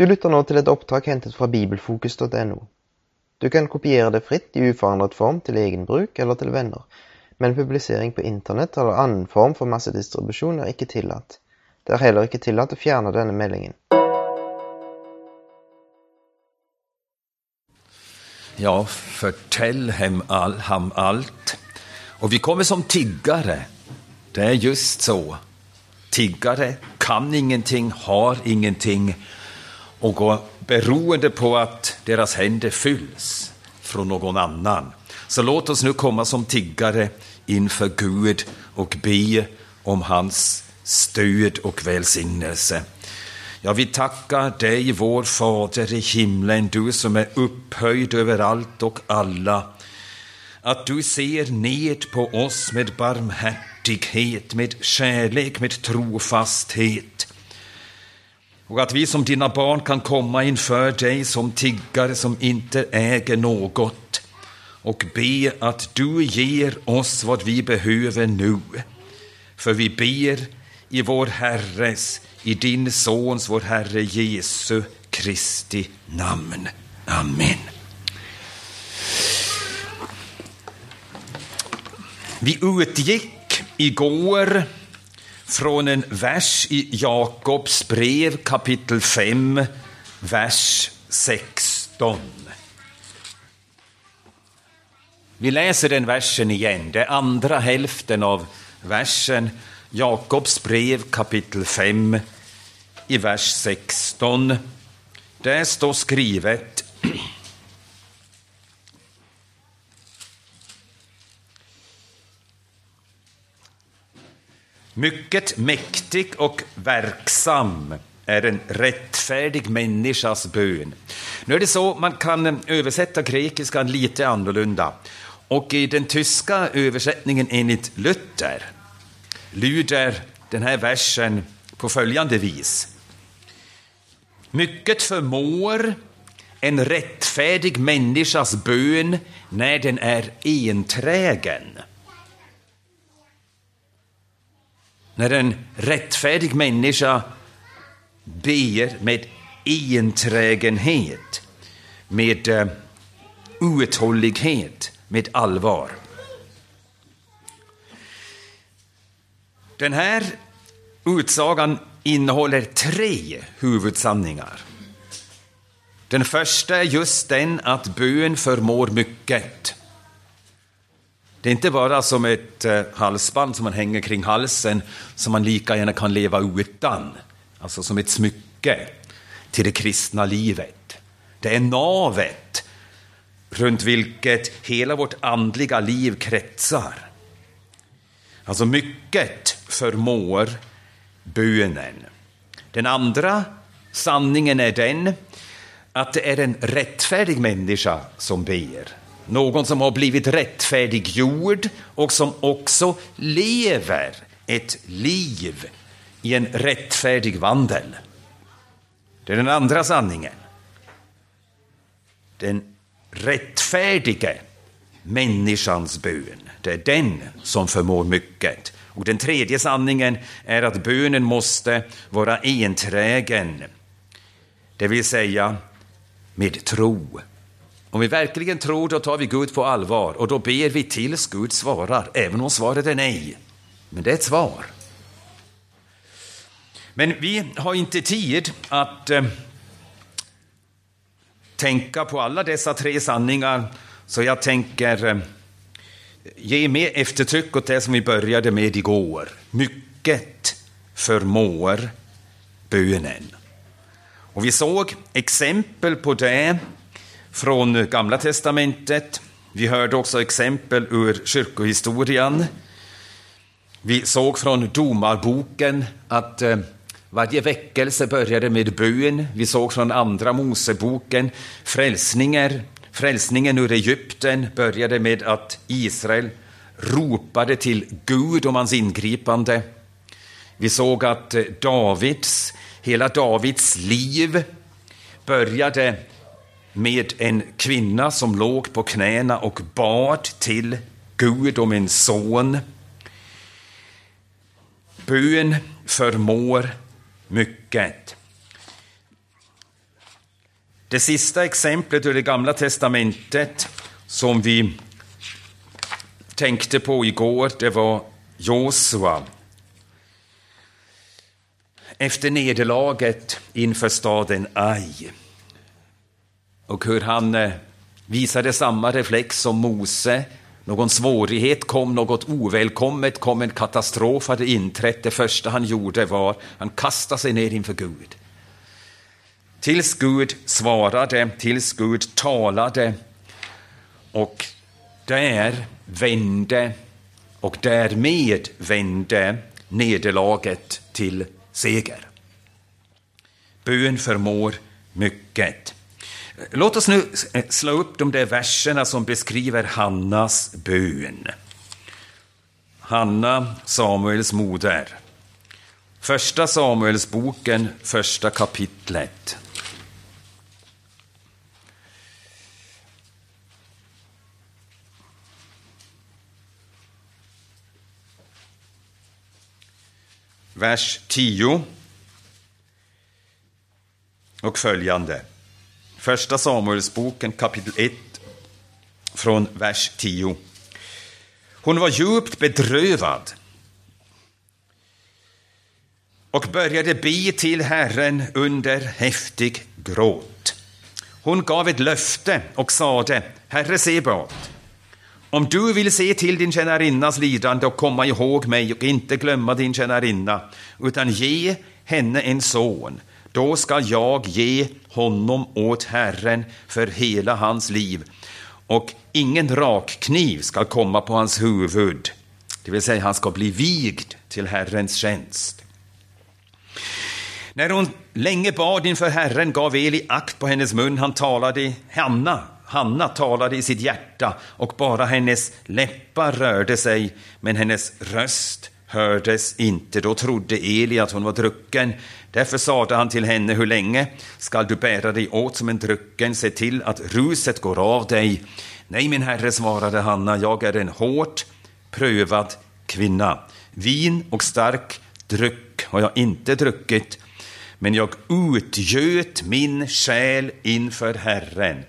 Du lytter nå til et opptak hentet fra bibelfokus.no. Du kan kopiere det fritt i uforandret form til egen bruk eller til venner, men publisering på internett eller annen form for massedistribusjon er ikke tillatt. Det er heller ikke tillatt å fjerne denne meldingen. Ja, förtäll hem all, ham allt. Och vi kommer som tiggare. Det är just så. Tiggare kan ingenting, har ingenting och går beroende på att deras händer fylls från någon annan. Så låt oss nu komma som tiggare inför Gud och be om hans stöd och välsignelse. Ja, vi tackar dig, vår Fader i himlen, du som är upphöjd över allt och alla. Att du ser ned på oss med barmhärtighet, med kärlek, med trofasthet. Och att vi som dina barn kan komma inför dig som tiggare som inte äger något och be att du ger oss vad vi behöver nu. För vi ber i vår Herres, i din Sons, vår Herre Jesu Kristi namn. Amen. Vi utgick igår från en vers i Jakobs brev kapitel 5, vers 16. Vi läser den versen igen, det andra hälften av versen, Jakobs brev kapitel 5, i vers 16. Där står skrivet Mycket mäktig och verksam är en rättfärdig människas bön. Nu är det så, man kan översätta grekiskan lite annorlunda. Och i den tyska översättningen enligt Luther lyder den här versen på följande vis. Mycket förmår en rättfärdig människas bön när den är enträgen. När en rättfärdig människa ber med enträgenhet, med eh, uthållighet, med allvar. Den här utsagan innehåller tre huvudsanningar. Den första är just den att bön förmår mycket. Det är inte bara som ett eh, halsband som man hänger kring halsen som man lika gärna kan leva utan, alltså som ett smycke till det kristna livet. Det är navet runt vilket hela vårt andliga liv kretsar. Alltså mycket förmår bönen. Den andra sanningen är den att det är en rättfärdig människa som ber. Någon som har blivit rättfärdiggjord och som också lever ett liv i en rättfärdig vandel. Det är den andra sanningen. Den rättfärdige människans bön, det är den som förmår mycket. Och den tredje sanningen är att bönen måste vara enträgen, det vill säga med tro. Om vi verkligen tror, då tar vi Gud på allvar och då ber vi tills Gud svarar, även om svaret är nej. Men det är ett svar. Men vi har inte tid att eh, tänka på alla dessa tre sanningar, så jag tänker eh, ge mer eftertryck åt det som vi började med igår. Mycket förmår bönen. Och vi såg exempel på det från Gamla testamentet. Vi hörde också exempel ur kyrkohistorien. Vi såg från Domarboken att eh, varje väckelse började med bön. Vi såg från Andra Moseboken frälsningar. Frälsningen ur Egypten började med att Israel ropade till Gud om hans ingripande. Vi såg att eh, Davids, hela Davids liv började med en kvinna som låg på knäna och bad till Gud om en son. Bön förmår mycket. Det sista exemplet ur det gamla testamentet som vi tänkte på igår, det var Josua. Efter nederlaget inför staden Ai och hur han eh, visade samma reflex som Mose. Någon svårighet kom, något ovälkommet kom, en katastrof hade inträtt. Det första han gjorde var att han kastade sig ner inför Gud. Tills Gud svarade, tills Gud talade och där vände och därmed vände nederlaget till seger. Bön förmår mycket. Låt oss nu eh, slå upp de där verserna som beskriver Hannas bön. Hanna, Samuels moder. Första Samuelsboken, första kapitlet. Vers 10 och följande. Första Samuelsboken kapitel 1 från vers 10. Hon var djupt bedrövad och började be till Herren under häftig gråt. Hon gav ett löfte och sade, Herre Sebaot, om du vill se till din tjänarinnas lidande och komma ihåg mig och inte glömma din tjänarinna, utan ge henne en son, då skall jag ge honom åt Herren för hela hans liv, och ingen rakkniv skall komma på hans huvud, det vill säga han ska bli vigd till Herrens tjänst. När hon länge bad inför Herren gav Eli akt på hennes mun, han talade, Hanna, Hanna talade i sitt hjärta och bara hennes läppar rörde sig, men hennes röst hördes inte. Då trodde Eli att hon var drucken. Därför sade han till henne, hur länge skall du bära dig åt som en drucken? Se till att ruset går av dig. Nej, min herre, svarade Hanna, jag är en hårt prövad kvinna. Vin och stark dryck har jag inte druckit, men jag utgöt min själ inför Herren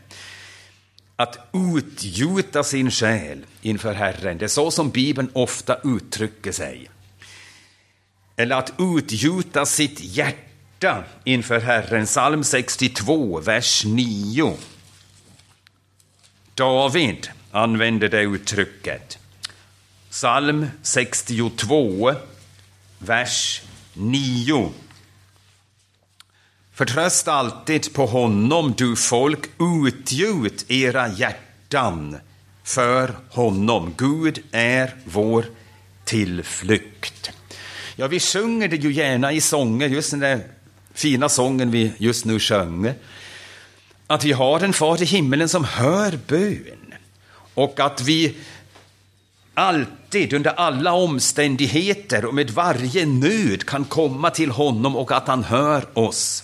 att utgjuta sin själ inför Herren. Det är så som Bibeln ofta uttrycker sig. Eller att utgjuta sitt hjärta inför Herren. Psalm 62, vers 9. David använder det uttrycket. Psalm 62, vers 9. Förtrösta alltid på honom, du folk, utgjut era hjärtan för honom. Gud är vår tillflykt. Ja, vi sjunger det ju gärna i sånger, just den där fina sången vi just nu sjöng. Att vi har en far i himmelen som hör bön. Och att vi alltid, under alla omständigheter och med varje nöd kan komma till honom och att han hör oss.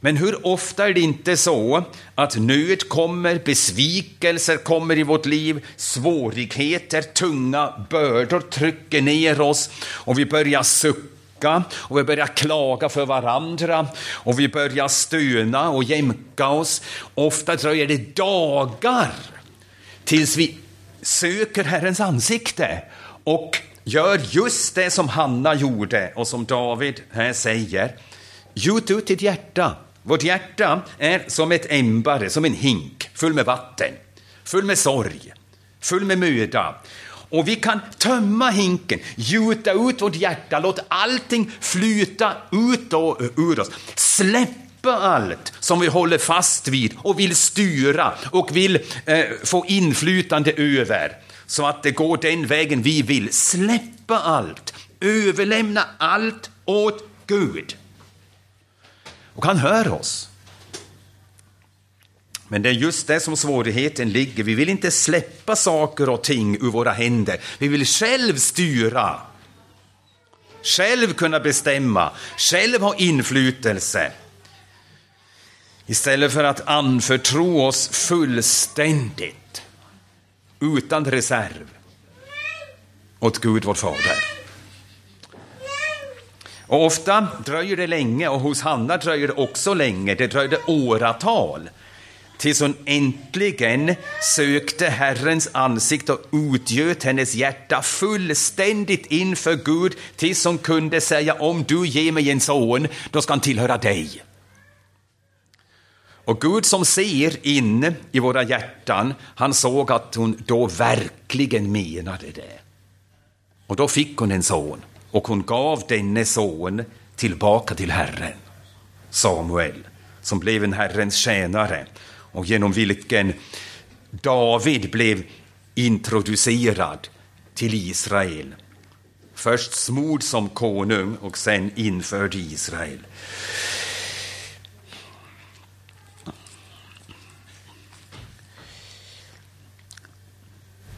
Men hur ofta är det inte så att nöd kommer, besvikelser kommer i vårt liv, svårigheter, tunga bördor trycker ner oss och vi börjar sucka och vi börjar klaga för varandra och vi börjar stöna och jämka oss. Ofta dröjer det dagar tills vi söker Herrens ansikte och gör just det som Hanna gjorde och som David här säger. Gjut ut ditt hjärta vårt hjärta är som ett ämbare, som en hink, full med vatten, full med sorg, full med möda. Och vi kan tömma hinken, gjuta ut vårt hjärta, låta allting flyta ut och ur oss. Släppa allt som vi håller fast vid och vill styra och vill eh, få inflytande över så att det går den vägen vi vill. Släppa allt, överlämna allt åt Gud. Och han hör oss. Men det är just det som svårigheten ligger. Vi vill inte släppa saker och ting ur våra händer. Vi vill själv styra. Själv kunna bestämma, själv ha inflytelse. Istället för att anförtro oss fullständigt, utan reserv, åt Gud vår Fader. Och ofta dröjer det länge, och hos Hanna dröjer det också länge. Det dröjde åratal tills hon äntligen sökte Herrens ansikte och utgöt hennes hjärta fullständigt inför Gud tills hon kunde säga om du ger mig en son, då ska han tillhöra dig. Och Gud som ser in i våra hjärtan, han såg att hon då verkligen menade det. Och då fick hon en son, och hon gav denne son tillbaka till Herren, Samuel, som blev en Herrens tjänare och genom vilken David blev introducerad till Israel. Först smord som konung och sen införd i Israel.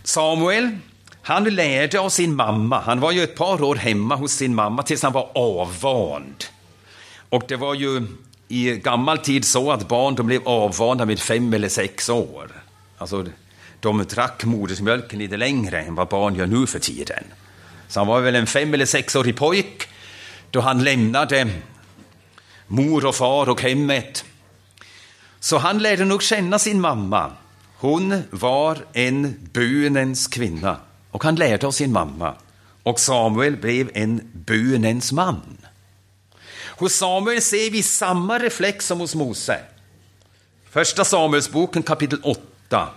Samuel, han lärde av sin mamma. Han var ju ett par år hemma hos sin mamma tills han var avvand. Och det var ju i gammal tid så att barn de blev avvanda vid fem eller sex år. Alltså, de drack modersmjölken lite längre än vad barn gör nu för tiden. Så han var väl en fem eller sexårig pojk då han lämnade mor och far och hemmet. Så han lärde nog känna sin mamma. Hon var en bönens kvinna och han lärde av sin mamma. Och Samuel blev en bönens man. Hos Samuel ser vi samma reflex som hos Mose. Första Samuelsboken kapitel 8.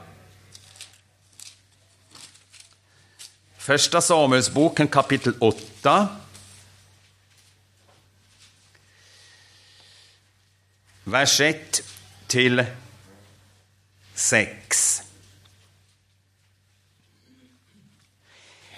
Första Samuelsboken kapitel 8. Vers 1 till 6.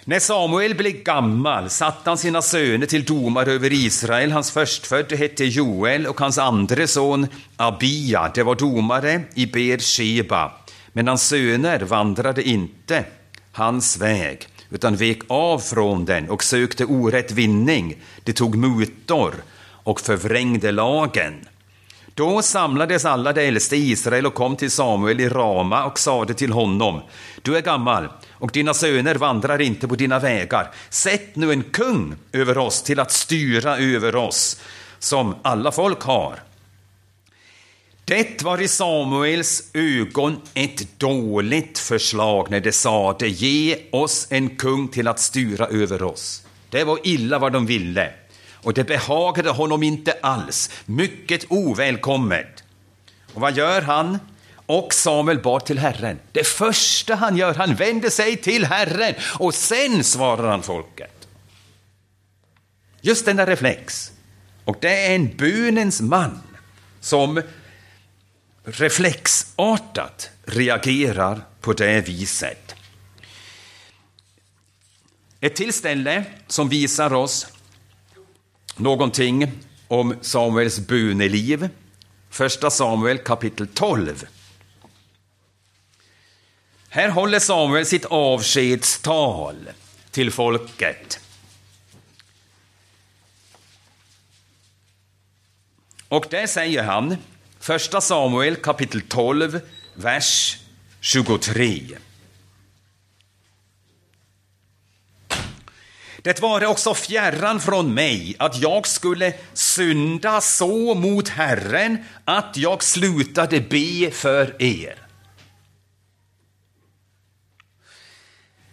När Samuel blev gammal satte han sina söner till domare över Israel. Hans förstfödde hette Joel och hans andre son Abia, det var domare i Beersheba. Men hans söner vandrade inte hans väg, utan vek av från den och sökte orätt vinning. De tog mutor och förvrängde lagen. Då samlades alla de äldste i Israel och kom till Samuel i Rama och sade till honom, du är gammal och dina söner vandrar inte på dina vägar. Sätt nu en kung över oss till att styra över oss, som alla folk har. Det var i Samuels ögon ett dåligt förslag när de sade ge oss en kung till att styra över oss. Det var illa vad de ville och det behagade honom inte alls. Mycket ovälkommet. Och vad gör han? Och Samuel bad till Herren. Det första han gör, han vänder sig till Herren och sen svarar han folket. Just denna reflex. Och det är en bönens man som reflexartat reagerar på det viset. Ett tillställe som visar oss någonting om Samuels böneliv. Första Samuel kapitel 12. Här håller Samuel sitt avskedstal till folket. Och där säger han, första Samuel kapitel 12, vers 23. Det var också fjärran från mig att jag skulle synda så mot Herren att jag slutade be för er.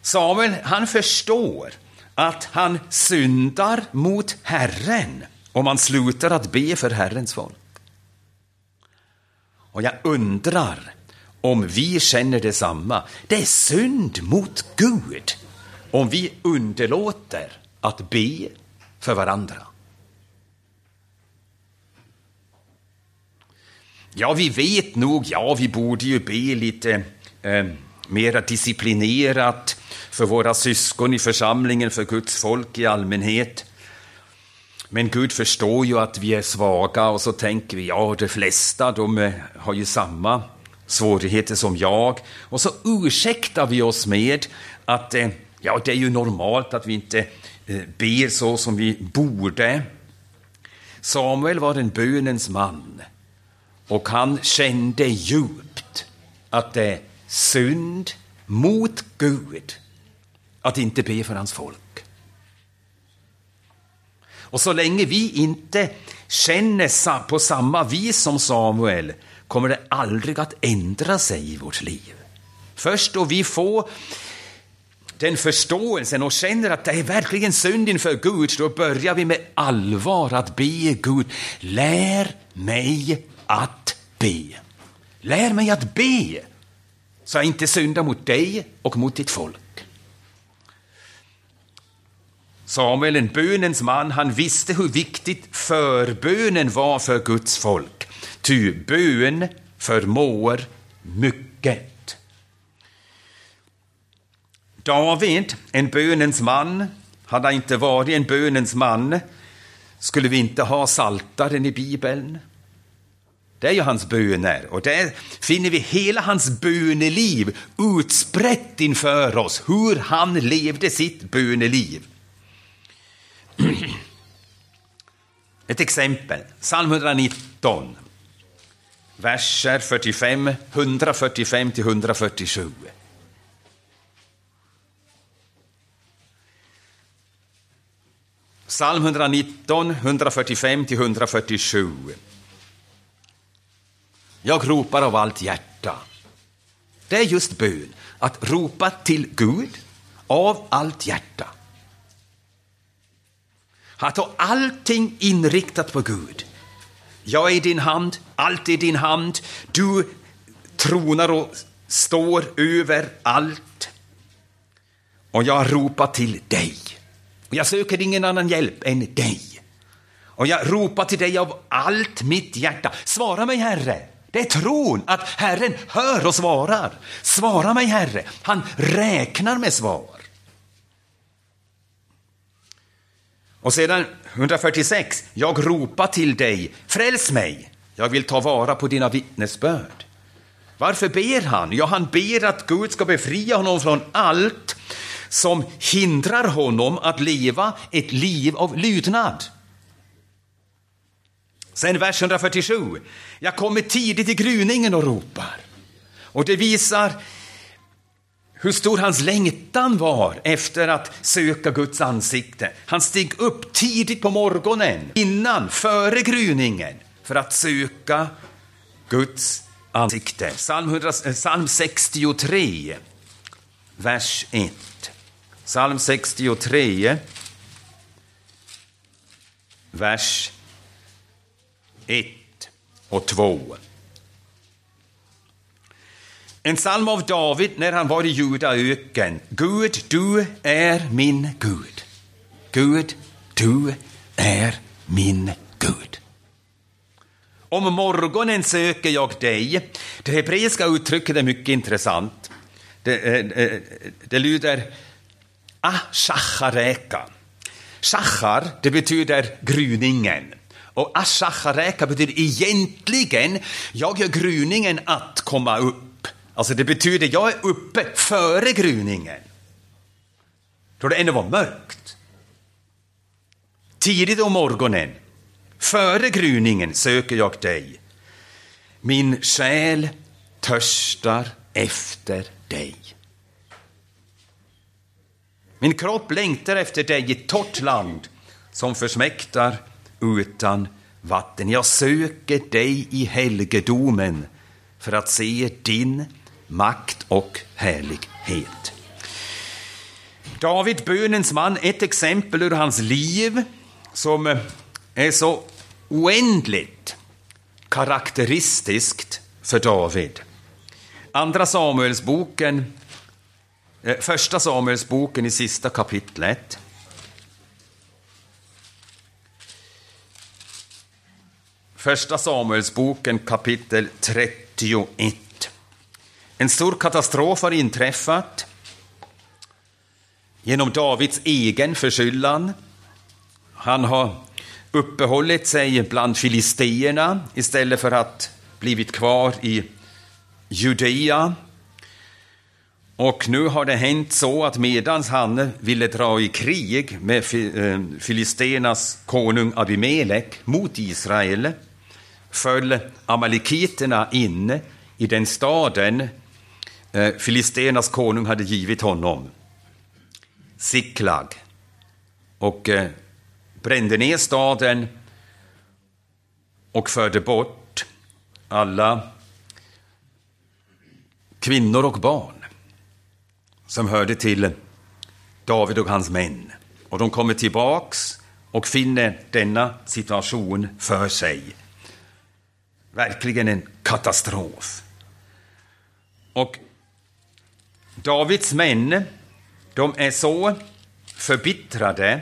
Samuel, han förstår att han syndar mot Herren om han slutar att be för Herrens folk. Och jag undrar om vi känner detsamma. Det är synd mot Gud om vi underlåter att be för varandra. Ja, vi vet nog, ja, vi borde ju be lite eh, mera disciplinerat för våra syskon i församlingen, för Guds folk i allmänhet. Men Gud förstår ju att vi är svaga och så tänker vi, ja, de flesta de har ju samma svårigheter som jag. Och så ursäktar vi oss med att eh, ja, det är ju normalt att vi inte eh, ber så som vi borde. Samuel var en bönens man och han kände djupt att det är synd mot Gud att inte be för hans folk. Och så länge vi inte känner på samma vis som Samuel kommer det aldrig att ändra sig i vårt liv. Först då vi får den förståelsen och känner att det är verkligen synd inför Gud, då börjar vi med allvar att be Gud, lär mig att be. Lär mig att be, så jag inte syndar mot dig och mot ditt folk. Samuel, en bönens man, han visste hur viktigt förbönen var för Guds folk. Ty bön förmår mycket. David, en bönens man, hade han inte varit en bönens man skulle vi inte ha saltaren i Bibeln. Det är ju hans böner och där finner vi hela hans böneliv utsprätt inför oss, hur han levde sitt böneliv. Ett exempel, psalm 119, verser 45, 145 till 147. Psalm 119, 145 till 147. Jag ropar av allt hjärta. Det är just bön, att ropa till Gud av allt hjärta. Att ha allting inriktat på Gud. Jag är i din hand, allt är i din hand. Du tronar och står över allt. Och jag ropar till dig. Jag söker ingen annan hjälp än dig. Och jag ropar till dig av allt mitt hjärta. Svara mig, Herre. Det är tron att Herren hör och svarar. Svara mig, Herre. Han räknar med svar. Och sedan 146. Jag ropar till dig, fräls mig. Jag vill ta vara på dina vittnesbörd. Varför ber han? Ja, han ber att Gud ska befria honom från allt som hindrar honom att leva ett liv av lydnad. Sen vers 147. Jag kommer tidigt i gryningen och ropar. Och det visar hur stor hans längtan var efter att söka Guds ansikte. Han steg upp tidigt på morgonen, innan, före gryningen, för att söka Guds ansikte. Psalm, 100, eh, Psalm 63, vers 1. Psalm 63, vers 1 och 2. En psalm av David när han var i Judaöken. Gud, du är min Gud. Gud, du är min Gud. Om morgonen söker jag dig. Det hebreiska uttrycket är mycket intressant. Det, det, det lyder Ashachareka. Shachar, det betyder gryningen. Och Ashachareka betyder egentligen, jag gör gryningen att komma upp. Alltså det betyder, jag är uppe före gryningen. Då det ännu var mörkt. Tidigt om morgonen, före gryningen söker jag dig. Min själ törstar efter dig. Min kropp längtar efter dig i ett torrt land som försmäktar utan vatten. Jag söker dig i helgedomen för att se din makt och härlighet. David, bönens man, ett exempel ur hans liv som eh, är så oändligt karaktäristiskt för David. Andra Samuelsboken, eh, första Samuelsboken i sista kapitlet. Första Samuelsboken kapitel 31. En stor katastrof har inträffat genom Davids egen förskyllan. Han har uppehållit sig bland filisteerna istället för att blivit kvar i Judea. Och nu har det hänt så att medan han ville dra i krig med eh, filisternas konung Abimelek mot Israel föll amalekiterna in i den staden Eh, filisternas konung hade givit honom. Siklag. Och eh, brände ner staden och förde bort alla kvinnor och barn som hörde till David och hans män. Och de kommer tillbaks och finner denna situation för sig. Verkligen en katastrof. Och Davids män, de är så förbittrade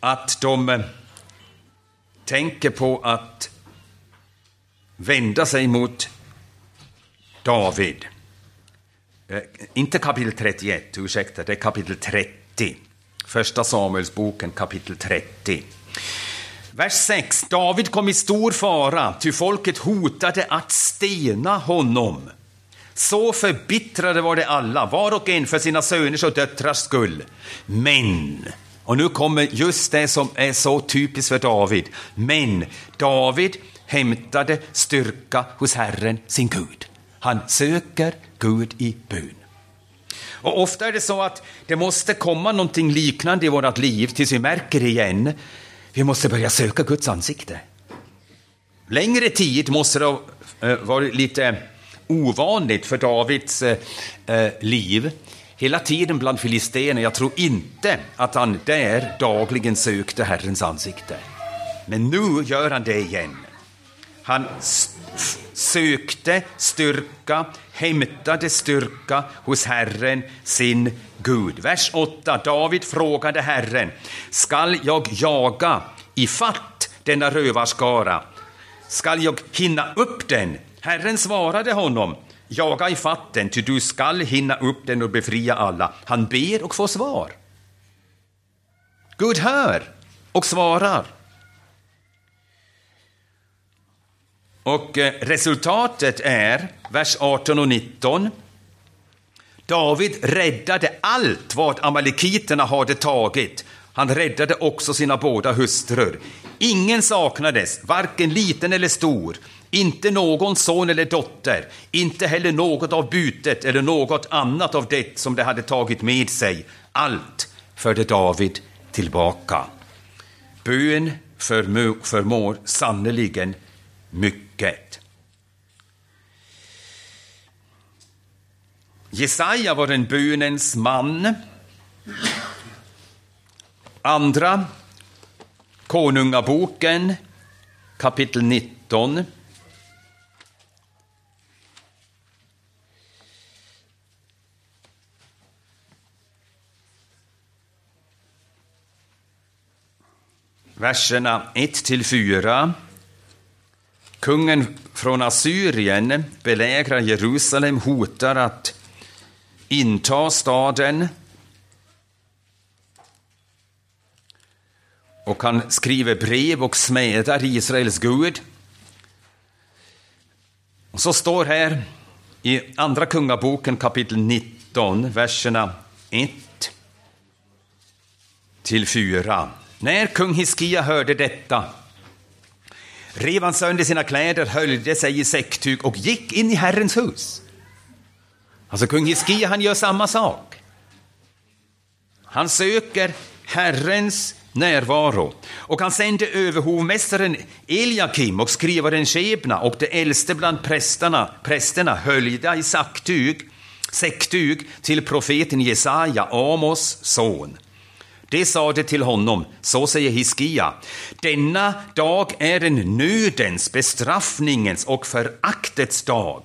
att de eh, tänker på att vända sig mot David. Eh, inte kapitel 31, ursäkta, det är kapitel 30. Första Samuelsboken, kapitel 30. Vers 6. David kom i stor fara, ty folket hotade att stena honom. Så förbittrade var det alla, var och en för sina söners och döttrars skull. Men, och nu kommer just det som är så typiskt för David, men David hämtade styrka hos Herren, sin Gud. Han söker Gud i bön. Och ofta är det så att det måste komma någonting liknande i vårt liv tills vi märker igen. Vi måste börja söka Guds ansikte. Längre tid måste det ha eh, varit lite ovanligt för Davids eh, eh, liv. Hela tiden bland filisterna. Jag tror inte att han där dagligen sökte Herrens ansikte. Men nu gör han det igen. Han sökte styrka, hämtade styrka hos Herren, sin Gud. Vers 8. David frågade Herren, skall jag jaga i fatt denna rövarskara? Skall jag hinna upp den? Herren svarade honom, jaga i fatten, ty du skall hinna upp den och befria alla. Han ber och får svar. Gud hör och svarar. Och eh, resultatet är, vers 18 och 19. David räddade allt vad amalekiterna hade tagit. Han räddade också sina båda hustrur. Ingen saknades, varken liten eller stor, inte någon son eller dotter, inte heller något av bytet eller något annat av det som de hade tagit med sig. Allt förde David tillbaka. Bön förmår sannerligen mycket. Jesaja var en bönens man. Andra Konungaboken, kapitel 19. Verserna 1-4. Kungen från Assyrien belägrar Jerusalem, hotar att inta staden. Och han skriver brev och smädar Israels Gud. Och så står här i Andra Kungaboken kapitel 19, verserna 1 till 4. När kung Hiskia hörde detta rev han sönder sina kläder, höljde sig i säcktyg och gick in i Herrens hus. Alltså kung Hiskia, han gör samma sak. Han söker Herrens närvaro. Och han sände överhovmästaren Eliakim och skrivaren Shebna och de äldste bland prästerna, prästerna höljda i sacktyg, säcktyg till profeten Jesaja, Amos son. Det sade till honom, så säger Hiskia, denna dag är en nödens, bestraffningens och föraktets dag.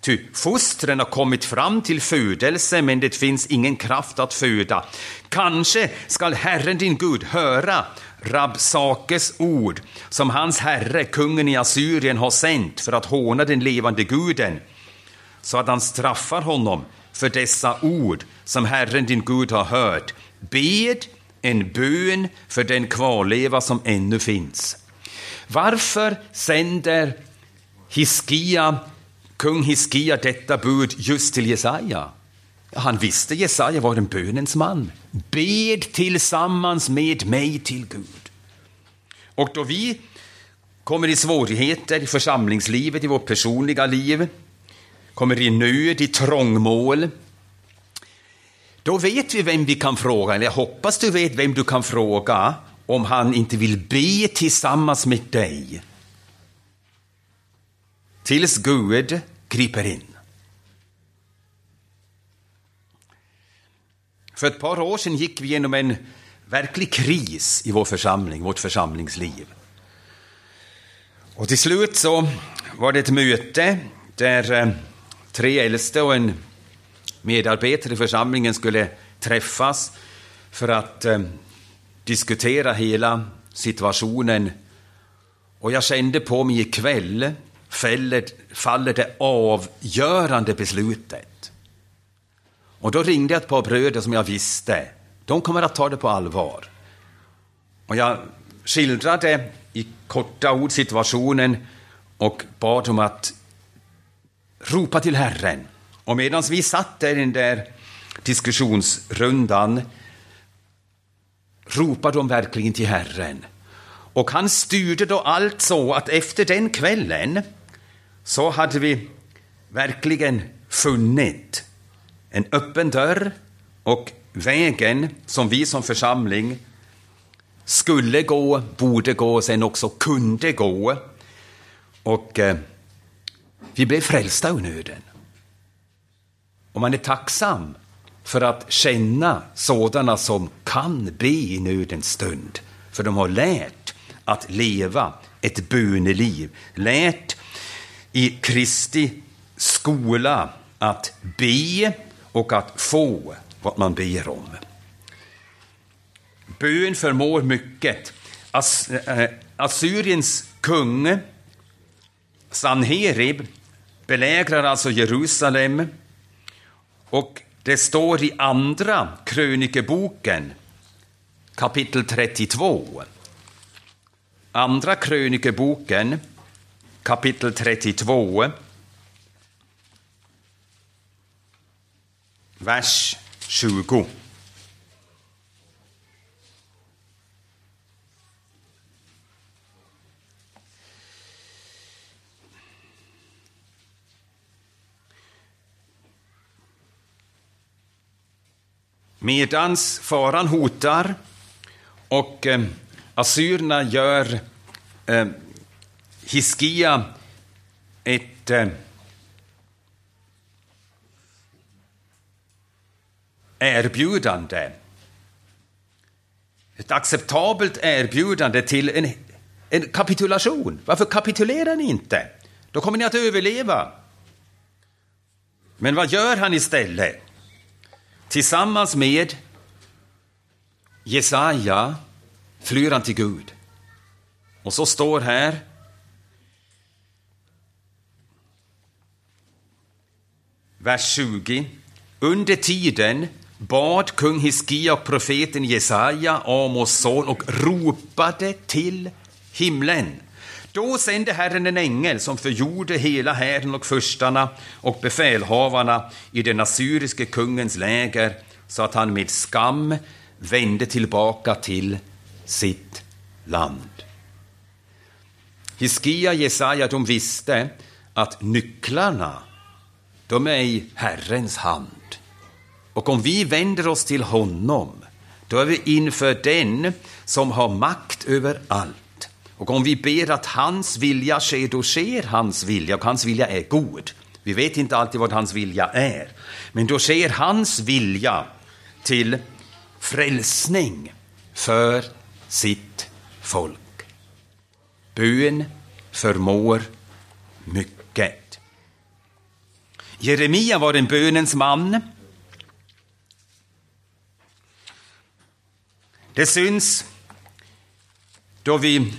Ty fostren har kommit fram till födelse, men det finns ingen kraft att föda. Kanske skall Herren din Gud höra Rabsakes ord, som hans herre, kungen i Assyrien, har sänt för att håna den levande guden, så att han straffar honom för dessa ord som Herren din Gud har hört. Bed en bön för den kvarleva som ännu finns. Varför sänder Hiskia, kung Hiskia detta bud just till Jesaja? Han visste Jesaja var en bönens man. Bed tillsammans med mig till Gud. Och då vi kommer i svårigheter i församlingslivet, i vårt personliga liv, kommer i nöd, i trångmål, då vet vi vem vi kan fråga, eller jag hoppas du vet vem du kan fråga om han inte vill be tillsammans med dig. Tills Gud griper in. För ett par år sedan gick vi igenom en verklig kris i vår församling, vårt församlingsliv. Och till slut så var det ett möte där eh, tre äldste och en medarbetare i församlingen skulle träffas för att eh, diskutera hela situationen. Och jag kände på mig ikväll faller, faller det avgörande beslutet. Och då ringde jag ett par bröder som jag visste, de kommer att ta det på allvar. Och jag skildrade i korta ord situationen och bad dem att ropa till Herren. Och medan vi satt där i den där diskussionsrundan ropade de verkligen till Herren. Och han styrde då allt så att efter den kvällen så hade vi verkligen funnit en öppen dörr och vägen som vi som församling skulle gå, borde gå och sen också kunde gå. Och eh, vi blev frälsta ur nöden. Och man är tacksam för att känna sådana som kan be i nödens stund. För de har lärt att leva ett böneliv, lärt i Kristi skola att be och att få vad man ber om. Bön förmår mycket. As, äh, Assyriens kung Sanherib belägrar alltså Jerusalem och det står i andra krönikeboken kapitel 32. Andra krönikeboken kapitel 32 vers 20. Medans faran hotar och eh, assyrierna gör eh, Hiskia ett eh, erbjudande. Ett acceptabelt erbjudande till en, en kapitulation. Varför kapitulerar ni inte? Då kommer ni att överleva. Men vad gör han istället? Tillsammans med Jesaja flyr han till Gud. Och så står här vers 20. Under tiden bad kung Hiskia och profeten Jesaja, Amos son, och ropade till himlen. Då sände Herren en ängel som förgjorde hela hären och förstarna och befälhavarna i den assyriske kungens läger så att han med skam vände tillbaka till sitt land. Hiskia och Jesaja de visste att nycklarna de är i Herrens hand. Och om vi vänder oss till honom, då är vi inför den som har makt över allt. Och om vi ber att hans vilja sker, då sker hans vilja, och hans vilja är god. Vi vet inte alltid vad hans vilja är, men då sker hans vilja till frälsning för sitt folk. Bön förmår mycket. Jeremia var en bönens man. Det syns då vi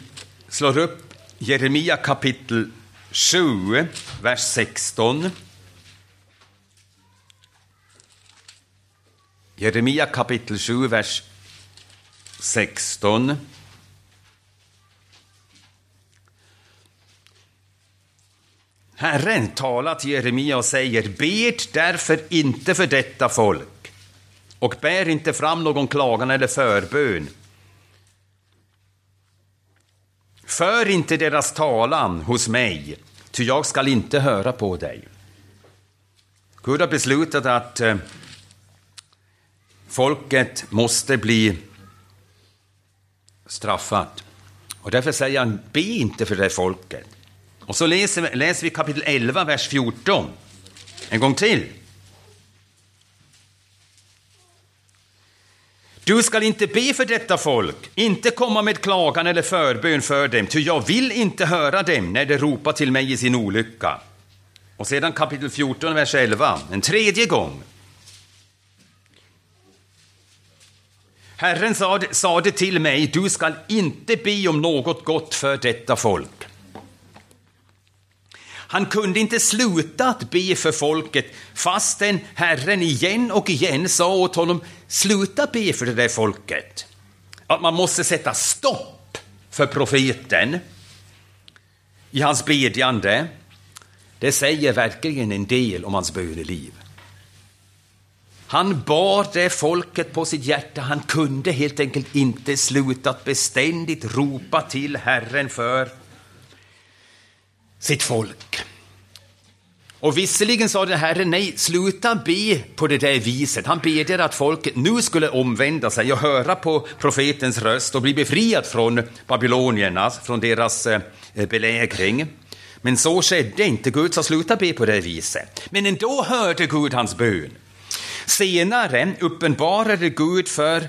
slår upp Jeremia kapitel 7, vers 16. Jeremia kapitel 7, vers 16. Herren talar till Jeremia och säger, bed därför inte för detta folk och bär inte fram någon klagan eller förbön. För inte deras talan hos mig, ty jag skall inte höra på dig. Gud har beslutat att eh, folket måste bli straffat. Och därför säger han, be inte för det folket. Och så läser, läser vi kapitel 11, vers 14. En gång till. Du skall inte be för detta folk, inte komma med klagan eller förbön för dem, ty jag vill inte höra dem när de ropar till mig i sin olycka. Och sedan kapitel 14, vers 11, en tredje gång. Herren sade, sade till mig, du skall inte be om något gott för detta folk. Han kunde inte sluta att be för folket fastän Herren igen och igen sa åt honom, sluta be för det där folket. Att man måste sätta stopp för profeten i hans bedjande, det säger verkligen en del om hans böneliv. Han bar det folket på sitt hjärta. Han kunde helt enkelt inte sluta att beständigt ropa till Herren för sitt folk. Och visserligen sa den Herren, nej, sluta be på det där viset. Han bedjade att folket nu skulle omvända sig och höra på profetens röst och bli befriat från babylonierna, från deras eh, belägring. Men så skedde inte. Gud sa sluta be på det viset. Men ändå hörde Gud hans bön. Senare uppenbarade Gud för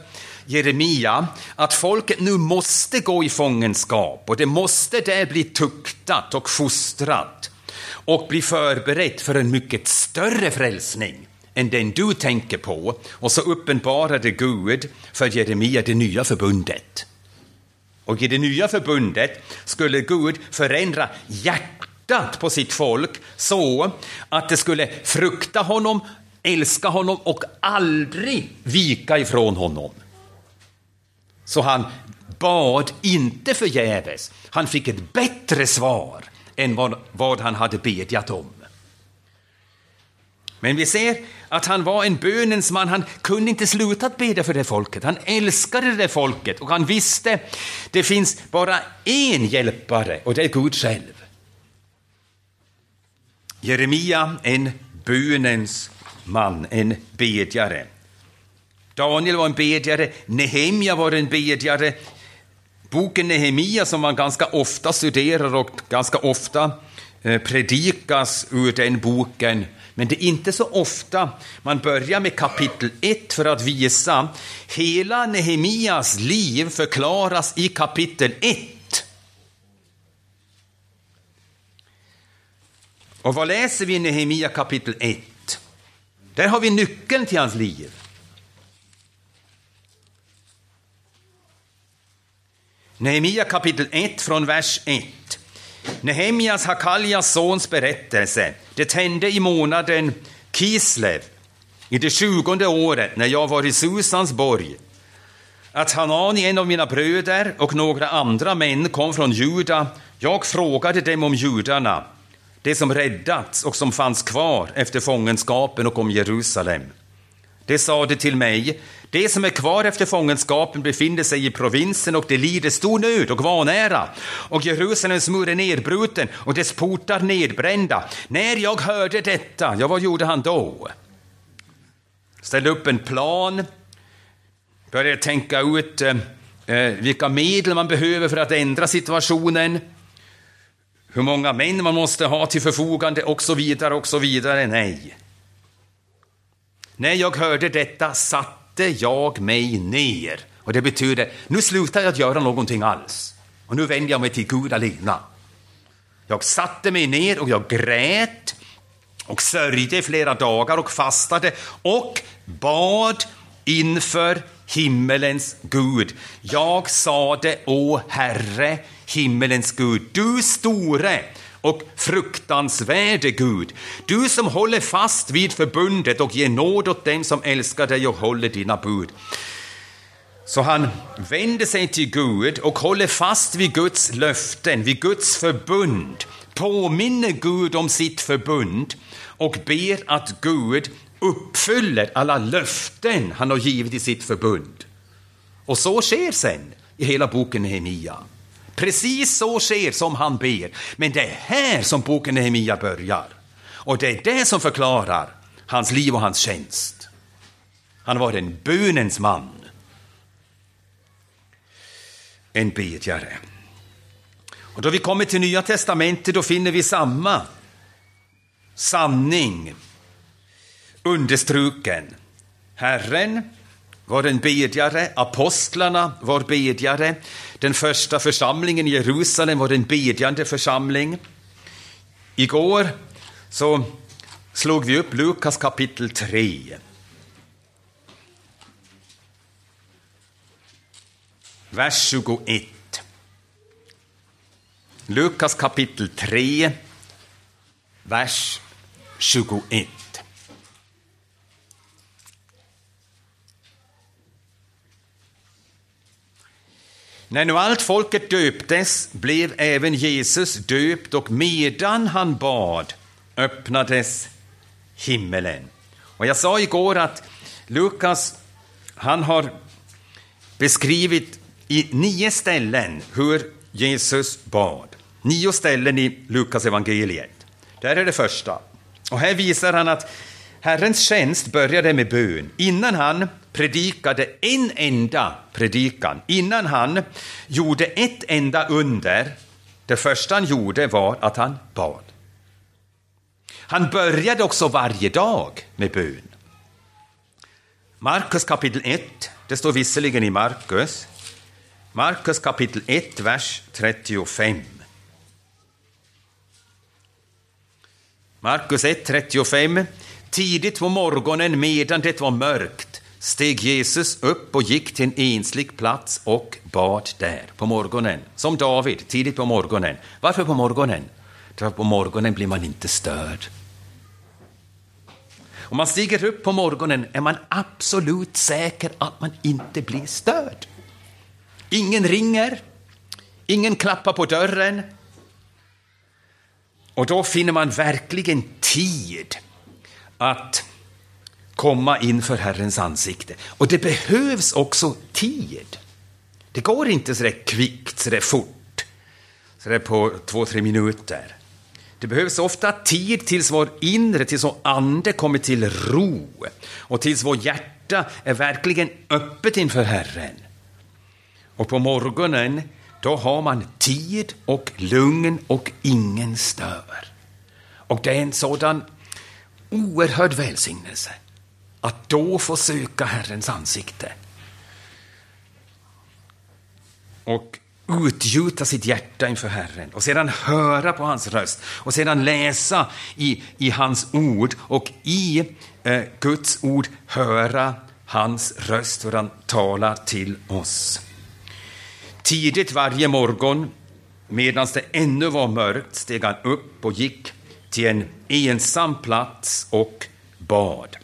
Jeremia att folket nu måste gå i fångenskap och det måste där bli tuktat och fostrat och bli förberett för en mycket större frälsning än den du tänker på. Och så uppenbarade Gud för Jeremia det nya förbundet. Och i det nya förbundet skulle Gud förändra hjärtat på sitt folk så att det skulle frukta honom, älska honom och aldrig vika ifrån honom. Så han bad inte förgäves. Han fick ett bättre svar än vad, vad han hade bedjat om. Men vi ser att han var en bönens man. Han kunde inte sluta att bedja för det folket. Han älskade det folket och han visste det finns bara en hjälpare och det är Gud själv. Jeremia, en bönens man, en bedjare. Daniel var en bedjare, Nehemja var en bedjare, Boken Nehemia som man ganska ofta studerar och ganska ofta eh, predikas ur den boken. Men det är inte så ofta man börjar med kapitel 1 för att visa hela Nehemias liv förklaras i kapitel 1. Och vad läser vi i Nehemia kapitel 1? Där har vi nyckeln till hans liv. Nehemia kapitel 1 från vers 1. Nehemjas, Hakaljas sons berättelse. Det hände i månaden Kislev, i det tjugonde året, när jag var i Susans borg, att Hanani, en av mina bröder, och några andra män kom från Juda. Jag frågade dem om judarna, det som räddats och som fanns kvar efter fångenskapen och om Jerusalem. De sade till mig, de som är kvar efter fångenskapen befinner sig i provinsen och det lider stor nöd och vanära. Och Jerusalems mur är nedbruten och dess portar nedbrända. När jag hörde detta, ja, vad gjorde han då? Ställde upp en plan, började tänka ut eh, eh vilka medel man behöver för att ändra situationen, hur många män man måste ha till förfogande och så vidare och så vidare. Nej. När jag hörde detta satt satte jag mig ner. Och det betyder, nu slutar jag att göra någonting alls. Och nu vänder jag mig till Gud alena. Jag satte mig ner och jag grät och sörjde i flera dagar och fastade och bad inför himmelens Gud. Jag sade, å Herre, himmelens Gud, du store och fruktansvärde Gud, du som håller fast vid förbundet och ger nåd åt dem som älskar dig och håller dina bud. Så han vänder sig till Gud och håller fast vid Guds löften, vid Guds förbund, påminner Gud om sitt förbund och ber att Gud uppfyller alla löften han har givit i sitt förbund. Och så sker sen i hela boken Nehemia. Precis så sker som han ber. Men det är här som boken Nehemia börjar. Och det är det som förklarar hans liv och hans tjänst. Han var en bönens man. En bedjare. Och då vi kommer till Nya Testamentet då finner vi samma sanning understruken. Herren var en bedjare, apostlarna var bedjare, den första församlingen i Jerusalem var en bedjande församling. Igår så slog vi upp Lukas kapitel 3. Vers 21. Lukas kapitel 3, vers 21. När nu allt folket döptes blev även Jesus döpt och medan han bad öppnades himmelen. Och jag sa igår att Lukas, han har beskrivit i nio ställen hur Jesus bad. Nio ställen i Lukas evangeliet. Där är det första. Och här visar han att Herrens tjänst började med bön. Innan han predikade en enda predikan, innan han gjorde ett enda under, det första han gjorde var att han bad. Han började också varje dag med bön. Markus kapitel 1, det står visserligen i Markus, Markus kapitel 1, vers 35. Markus 1, 35. Tidigt på morgonen medan det var mörkt steg Jesus upp och gick till en enslig plats och bad där på morgonen. Som David, tidigt på morgonen. Varför på morgonen? Därför på morgonen blir man inte störd. Om man stiger upp på morgonen är man absolut säker att man inte blir störd. Ingen ringer, ingen klappar på dörren. Och då finner man verkligen tid att komma inför Herrens ansikte. Och det behövs också tid. Det går inte så där kvickt, så där fort, så där på två, tre minuter. Det behövs ofta tid tills vår inre, tills vår ande kommer till ro och tills vår hjärta är verkligen öppet inför Herren. Och på morgonen, då har man tid och lugn och ingen stör. Och det är en sådan oerhörd välsignelse att då få söka Herrens ansikte. Och utgjuta sitt hjärta inför Herren och sedan höra på hans röst och sedan läsa i, i hans ord och i eh, Guds ord höra hans röst hur han talar till oss. Tidigt varje morgon, medan det ännu var mörkt, steg han upp och gick till en ensam plats och bad.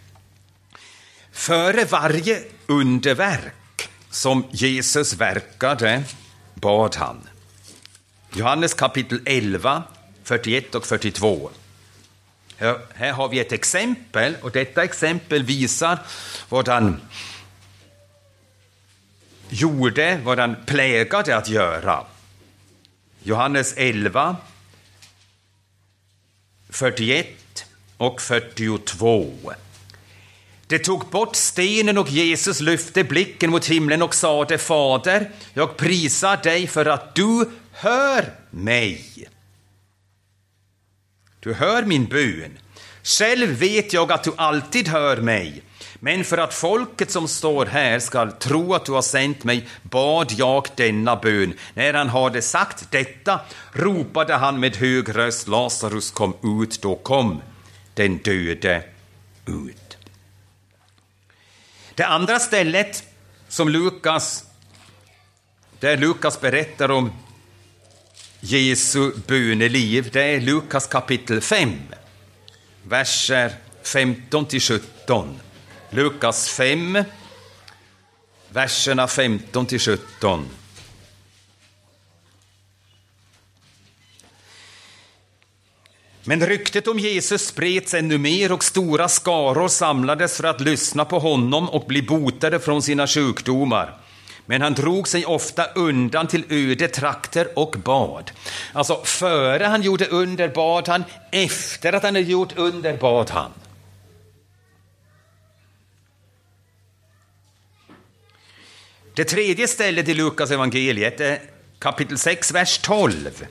Före varje underverk som Jesus verkade bad han. Johannes kapitel 11, 41 och 42. Här, har vi ett exempel och detta exempel visar vad han gjorde, vad han plägade att göra. Johannes 11, 41 och 42. De tog bort stenen och Jesus lyfte blicken mot himlen och sade Fader, jag prisar dig för att du hör mig. Du hör min bön. Själv vet jag att du alltid hör mig. Men för att folket som står här skall tro att du har sänt mig bad jag denna bön. När han hade sagt detta ropade han med hög röst Lazarus kom ut, då kom den döde ut. Det andra stället som Lukas, där Lukas berättar om Jesu böneliv, det är Lukas kapitel 5, verser 15 till 17. Lukas 5, verserna 15 till 17. Men ryktet om Jesus spreds ännu mer och stora skaror samlades för att lyssna på honom och bli botade från sina sjukdomar. Men han drog sig ofta undan till öde trakter och bad. Alltså, före han gjorde under bad han, efter att han hade gjort under bad han. Det tredje stället i Lukas evangeliet är kapitel 6, vers 12.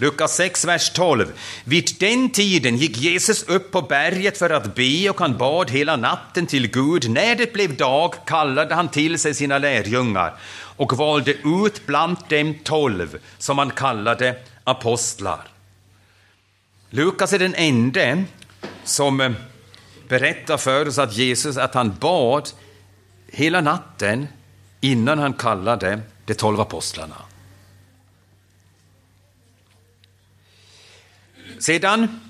Lukas 6, vers 12. Vid den tiden gick Jesus upp på berget för att be och han bad hela natten till Gud. När det blev dag kallade han till sig sina lärjungar och valde ut bland dem tolv som han kallade apostlar. Lukas är den enda som eh, berättar för oss att Jesus att han bad hela natten innan han kallade de tolv apostlarna. Sedan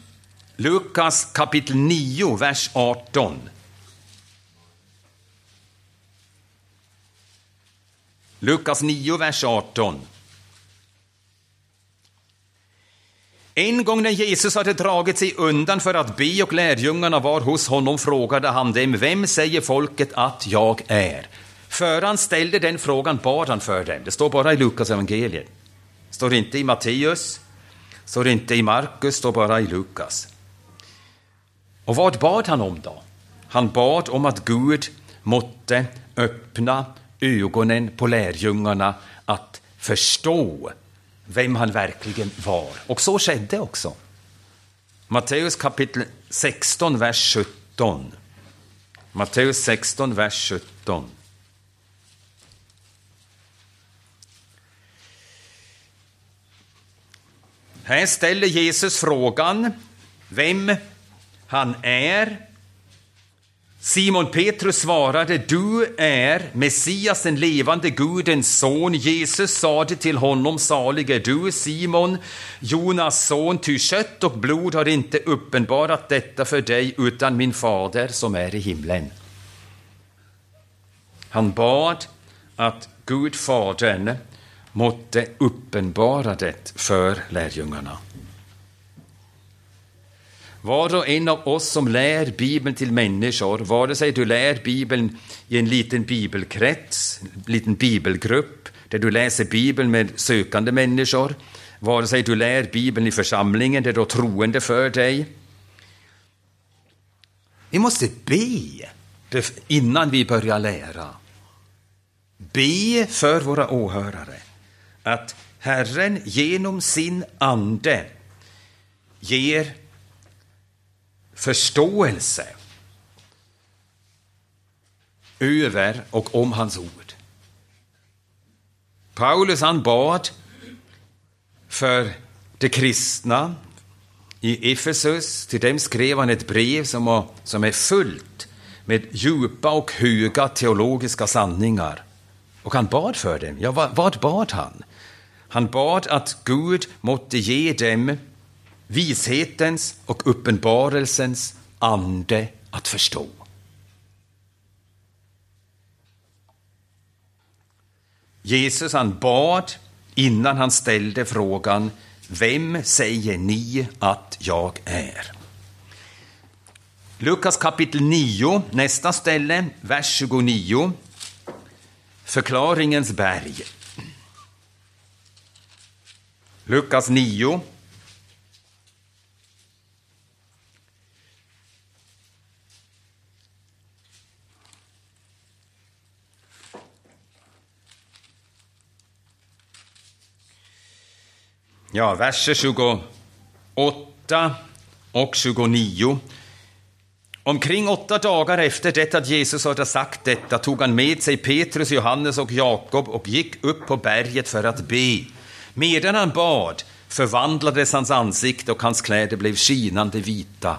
Lukas kapitel 9, vers 18. Lukas 9, vers 18. En gång när Jesus hade dragit sig undan för att be och lärjungarna var hos honom frågade han dem, vem säger folket att jag är? Före han ställde den frågan bad han för dem. Det står bara i Lukas evangeliet. Det står inte i Matteus, står inte i Markus, står bara i Lukas. Och vad bad han om då? Han bad om att Gud måtte öppna ögonen på lärjungarna att förstå vem han verkligen var. Och så skedde också. Matteus kapitel 16, vers 17. Matteus 16, vers 17. Här ställer Jesus frågan vem han är. Simon Petrus svarade, du är Messias, den levande Gudens son. Jesus sade till honom, salig är du, Simon, Jonas son, ty kött och blod har inte uppenbarat detta för dig, utan min fader som är i himlen. Han bad att Gud, Fadern, måtte uppenbara det för lärjungarna. Var och en av oss som lär Bibeln till människor, vare sig du lär Bibeln i en liten bibelkrets, en liten bibelgrupp, där du läser Bibeln med sökande människor, vare sig du lär Bibeln i församlingen, där du har troende för dig. Vi måste be innan vi börjar lära. Be för våra åhörare att Herren genom sin ande ger förståelse över och om hans ord. Paulus han bad för de kristna i Efesus. Till dem skrev han ett brev som, som är fullt med djupa och höga teologiska sanningar. Och han bad för dem. Ja, vad, vad bad han? Han bad att Gud måtte ge dem vishetens och uppenbarelsens ande att förstå. Jesus han bad innan han ställde frågan Vem säger ni att jag är? Lukas kapitel 9, nästa ställe, vers 29. Förklaringens berg. Lukas 9. Ja, verser 28 och 29. Omkring åtta dagar efter det att Jesus hade sagt detta tog han med sig Petrus, Johannes och Jakob och gick upp på berget för att be. Medan han bad förvandlades hans ansikte och hans kläder blev skinande vita.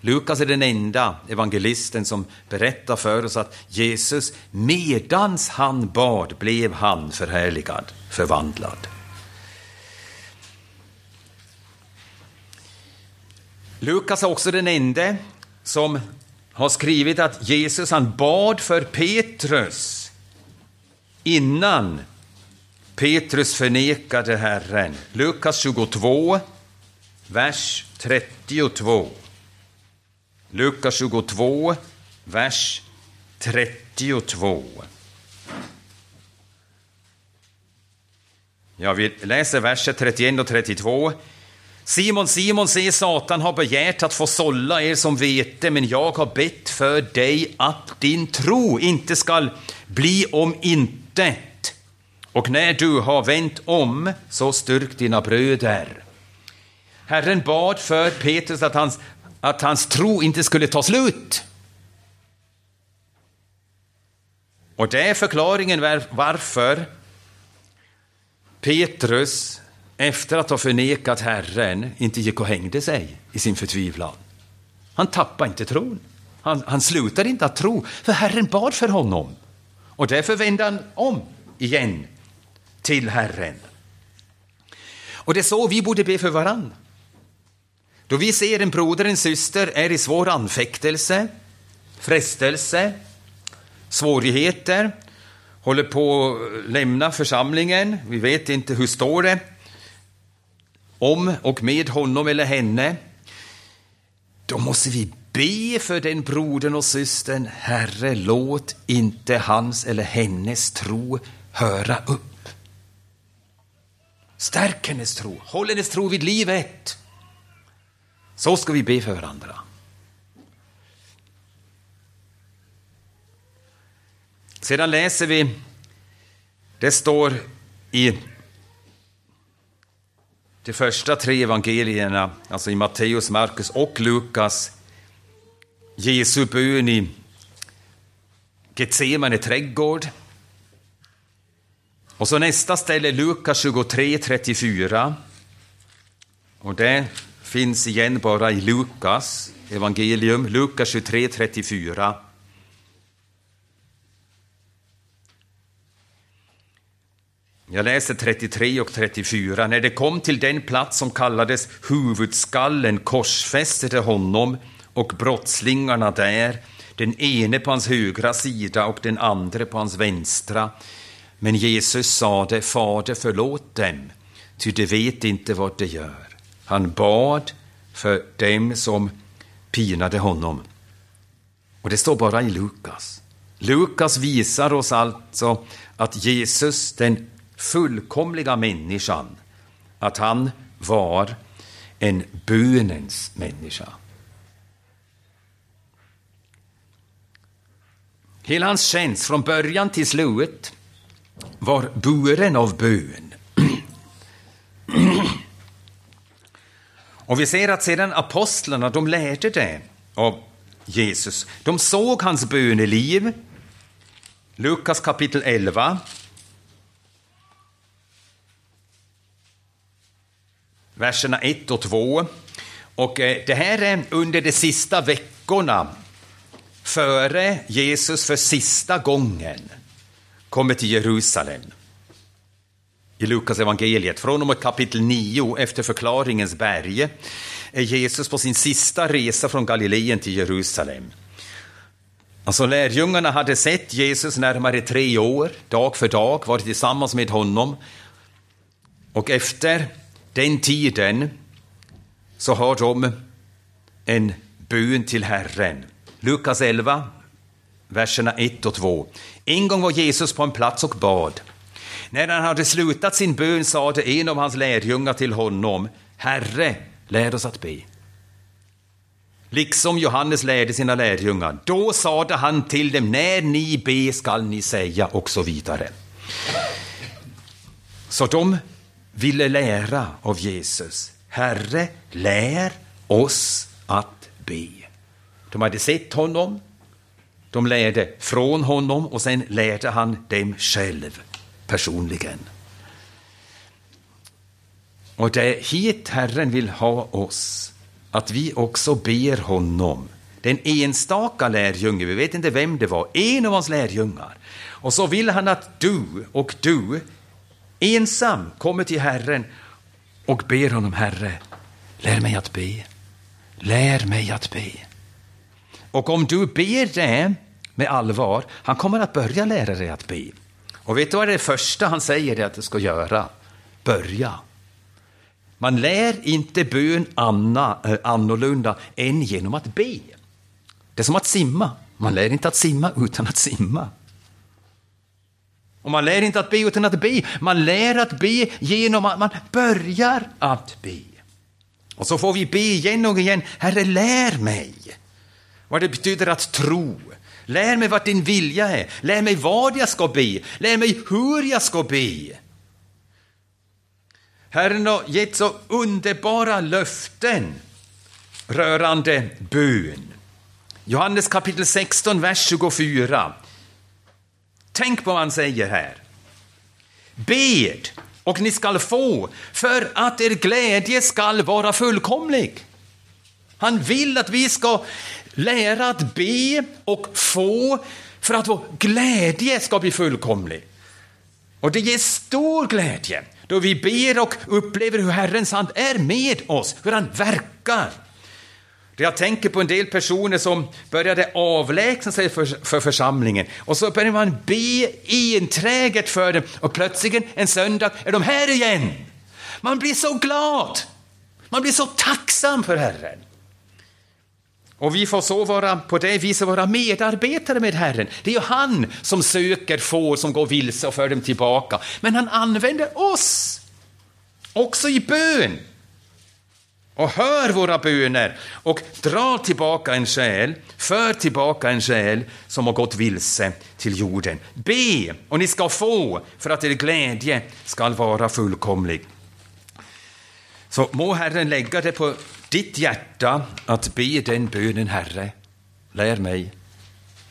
Lukas är den enda evangelisten som berättar för oss att Jesus, medans han bad, blev han förhärligad, förvandlad. Lukas är också den enda som har skrivit att Jesus han bad för Petrus innan Petrus förnekade Herren. Lukas 22, vers 32. Lukas 22, vers 32. Ja, vi läser verser 31 och 32. Simon, Simon, se Satan har begärt att få sålla er som vete, men jag har bett för dig att din tro inte skall bli om intet. Och när du har vänt om, så styrk dina bröder. Herren bad för Petrus att hans, att hans tro inte skulle ta slut. Och det är förklaringen varför Petrus, efter att ha förnekat Herren, inte gick och hängde sig i sin förtvivlan. Han tappade inte tron. Han, han slutade inte att tro, för Herren bad för honom. Och därför vände han om igen till Herren. Och det är så vi borde be för varann. Då vi ser en broder, en syster är i svår anfäktelse, frestelse, svårigheter, håller på att lämna församlingen, vi vet inte hur står det, om och med honom eller henne, då måste vi be för den brodern och systern. Herre, låt inte hans eller hennes tro höra upp. Stärk hennes tro, håll hennes tro vid livet. Så ska vi be för varandra. Sedan läser vi, det står i de första tre evangelierna, alltså i Matteus, Markus och Lukas, Jesu bön i Getsemane trädgård. Och så nästa ställe, Lukas 23, 34. Och det finns igen bara i Lukas evangelium, Lukas 23, 34. Jag läser 33 och 34. När det kom till den plats som kallades huvudskallen korsfäste honom och brottslingarna där, den ene på hans högra sida och den andra på hans vänstra. Men Jesus sade, Fader förlåt dem, ty de vet inte vad de gör. Han bad för dem som pinade honom. Och det står bara i Lukas. Lukas visar oss alltså att Jesus, den fullkomliga människan, att han var en bönens människa. Hela hans tjänst från början till slut var buren av bön. Och vi ser att sedan apostlarna, de lärde det av Jesus. De såg hans böneliv. Lukas kapitel 11. Verserna 1 och 2. Och eh, det här är under de sista veckorna före Jesus för sista gången kommer till Jerusalem. I Lukas evangeliet från och med kapitel 9 efter förklaringens berg är Jesus på sin sista resa från Galileen till Jerusalem. Alltså lärjungarna hade sett Jesus närmare tre år, dag för dag, varit tillsammans med honom. Och efter den tiden så har de en bön till Herren. Lukas 11, verserna 1 och 2. En gång var Jesus på en plats och bad. När han hade slutat sin bön sade en av hans lärjungar till honom, Herre, lär oss att be. Liksom Johannes lärde sina lärjungar. Då sade han till dem, när ni be skall ni säga och så vidare. Så de ville lära av Jesus. Herre, lär oss att be. De hade sett honom, de lärde från honom och sen lärde han dem själv personligen. Och det är hit Herren vill ha oss, att vi också ber honom. Den enstaka lärjunge, vi vet inte vem det var, en av hans lärjungar. Och så vill han att du och du ensam kommer till Herren och ber honom, Herre, lär mig att be. Lär mig att be. Och om du ber det med allvar, han kommer att börja lära dig att be. Och vet du vad det första han säger att du ska göra? Börja. Man lär inte bön anna, äh, annorlunda än genom att be. Det är som att simma. Man lär inte att simma utan att simma. Och man lär inte att be utan att be. Man lär att be genom att man börjar att be. Och så får vi be igen och igen, Herre lär mig vad det betyder att tro. Lär mig vad din vilja är, lär mig vad jag ska be, lär mig hur jag ska be. Herren har gett så underbara löften rörande bön. Johannes kapitel 16, vers 24. Tänk på vad han säger här. Bed och ni skall få, för att er glädje skall vara fullkomlig. Han vill att vi ska lära att be och få för att vår glädje ska bli fullkomlig. Och det ger stor glädje då vi ber och upplever hur Herrens hand är med oss, hur han verkar. Jag tänker på en del personer som började avlägsna sig för, för församlingen och så började man be enträget för dem och plötsligt en söndag är de här igen. Man blir så glad. Man blir så tacksam för Herren. Och vi får så vara på det viset vara medarbetare med Herren. Det är ju han som söker får som går vilse och för dem tillbaka. Men han använder oss också i bön och hör våra böner och drar tillbaka en själ, för tillbaka en själ som har gått vilse till jorden. Be och ni ska få för att er glädje skall vara fullkomlig. Så må Herren lägga det på ditt hjärta att be den bönen, Herre, lär mig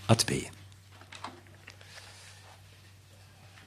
att be.